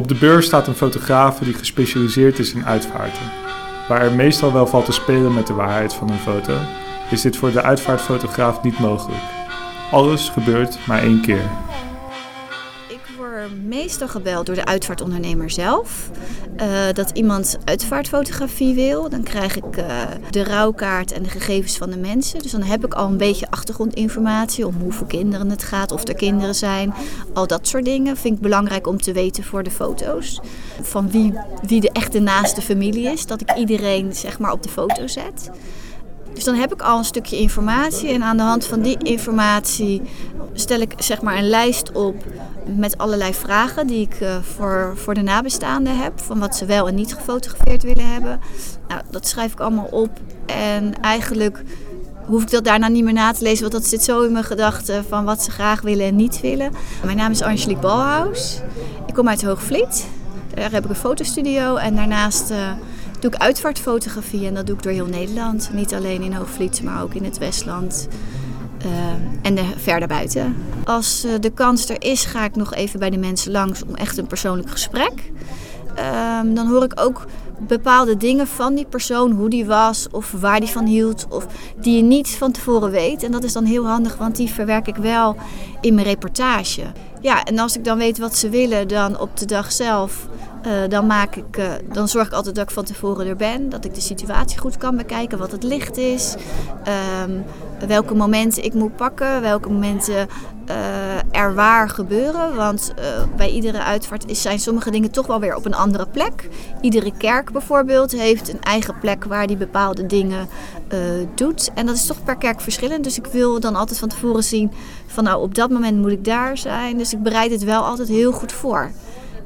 Op de beurs staat een fotograaf die gespecialiseerd is in uitvaarten. Waar er meestal wel valt te spelen met de waarheid van een foto, is dit voor de uitvaartfotograaf niet mogelijk. Alles gebeurt maar één keer. Meestal gebeld door de uitvaartondernemer zelf. Uh, dat iemand uitvaartfotografie wil. Dan krijg ik uh, de rouwkaart en de gegevens van de mensen. Dus dan heb ik al een beetje achtergrondinformatie om hoeveel kinderen het gaat, of er kinderen zijn. Al dat soort dingen vind ik belangrijk om te weten voor de foto's. Van wie, wie de echte naaste familie is. Dat ik iedereen zeg maar op de foto zet. Dus dan heb ik al een stukje informatie en aan de hand van die informatie stel ik zeg maar een lijst op met allerlei vragen die ik uh, voor, voor de nabestaanden heb. Van wat ze wel en niet gefotografeerd willen hebben. Nou, dat schrijf ik allemaal op. En eigenlijk hoef ik dat daarna niet meer na te lezen, want dat zit zo in mijn gedachten van wat ze graag willen en niet willen. Mijn naam is Angelique Balhaus. Ik kom uit Hoogvliet. Daar heb ik een fotostudio en daarnaast uh, doe ik uitvaartfotografie en dat doe ik door heel Nederland. Niet alleen in Hoogvliet, maar ook in het Westland. Uh, en de, verder buiten. Als uh, de kans er is, ga ik nog even bij de mensen langs om echt een persoonlijk gesprek. Uh, dan hoor ik ook bepaalde dingen van die persoon, hoe die was of waar die van hield, of die je niet van tevoren weet. En dat is dan heel handig, want die verwerk ik wel in mijn reportage. Ja, en als ik dan weet wat ze willen, dan op de dag zelf uh, dan, maak ik, uh, dan zorg ik altijd dat ik van tevoren er ben. Dat ik de situatie goed kan bekijken. Wat het licht is. Um, welke momenten ik moet pakken. Welke momenten uh, er waar gebeuren. Want bij iedere uitvaart zijn sommige dingen toch wel weer op een andere plek. Iedere kerk bijvoorbeeld heeft een eigen plek waar die bepaalde dingen doet. En dat is toch per kerk verschillend. Dus ik wil dan altijd van tevoren zien van nou op dat moment moet ik daar zijn. Dus ik bereid het wel altijd heel goed voor.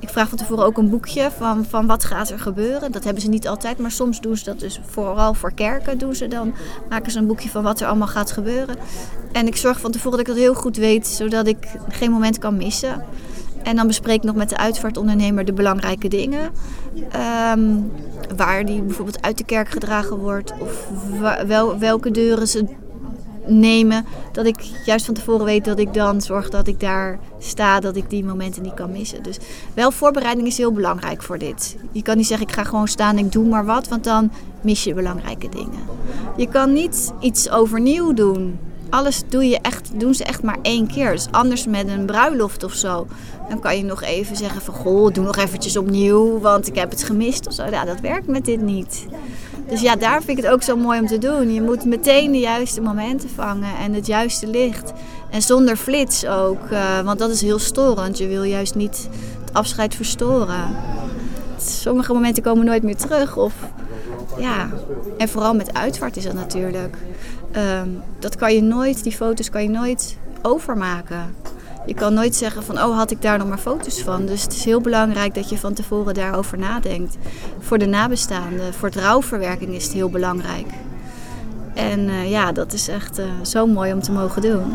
Ik vraag van tevoren ook een boekje van, van wat gaat er gebeuren. Dat hebben ze niet altijd, maar soms doen ze dat dus vooral voor kerken. Doen ze dan, maken ze een boekje van wat er allemaal gaat gebeuren. En ik zorg van tevoren dat ik dat heel goed weet, zodat ik geen moment kan missen. En dan bespreek ik nog met de uitvaartondernemer de belangrijke dingen. Um, waar die bijvoorbeeld uit de kerk gedragen wordt. Of wel, welke deuren ze nemen. Dat ik juist van tevoren weet dat ik dan zorg dat ik daar sta, dat ik die momenten niet kan missen. Dus wel voorbereiding is heel belangrijk voor dit. Je kan niet zeggen ik ga gewoon staan en ik doe maar wat, want dan mis je belangrijke dingen. Je kan niet iets overnieuw doen. Alles doe je echt, doen ze echt maar één keer. Dus anders met een bruiloft of zo. Dan kan je nog even zeggen van goh, doe nog eventjes opnieuw, want ik heb het gemist of zo. Ja, dat werkt met dit niet. Dus ja, daar vind ik het ook zo mooi om te doen. Je moet meteen de juiste momenten vangen en het juiste licht. En zonder flits ook, uh, want dat is heel storend. Je wil juist niet het afscheid verstoren. Sommige momenten komen nooit meer terug. Of, ja. En vooral met uitvaart is dat natuurlijk. Um, dat kan je nooit, die foto's kan je nooit overmaken. Je kan nooit zeggen van, oh had ik daar nog maar foto's van. Dus het is heel belangrijk dat je van tevoren daarover nadenkt. Voor de nabestaanden, voor het rouwverwerking is het heel belangrijk. En uh, ja, dat is echt uh, zo mooi om te mogen doen.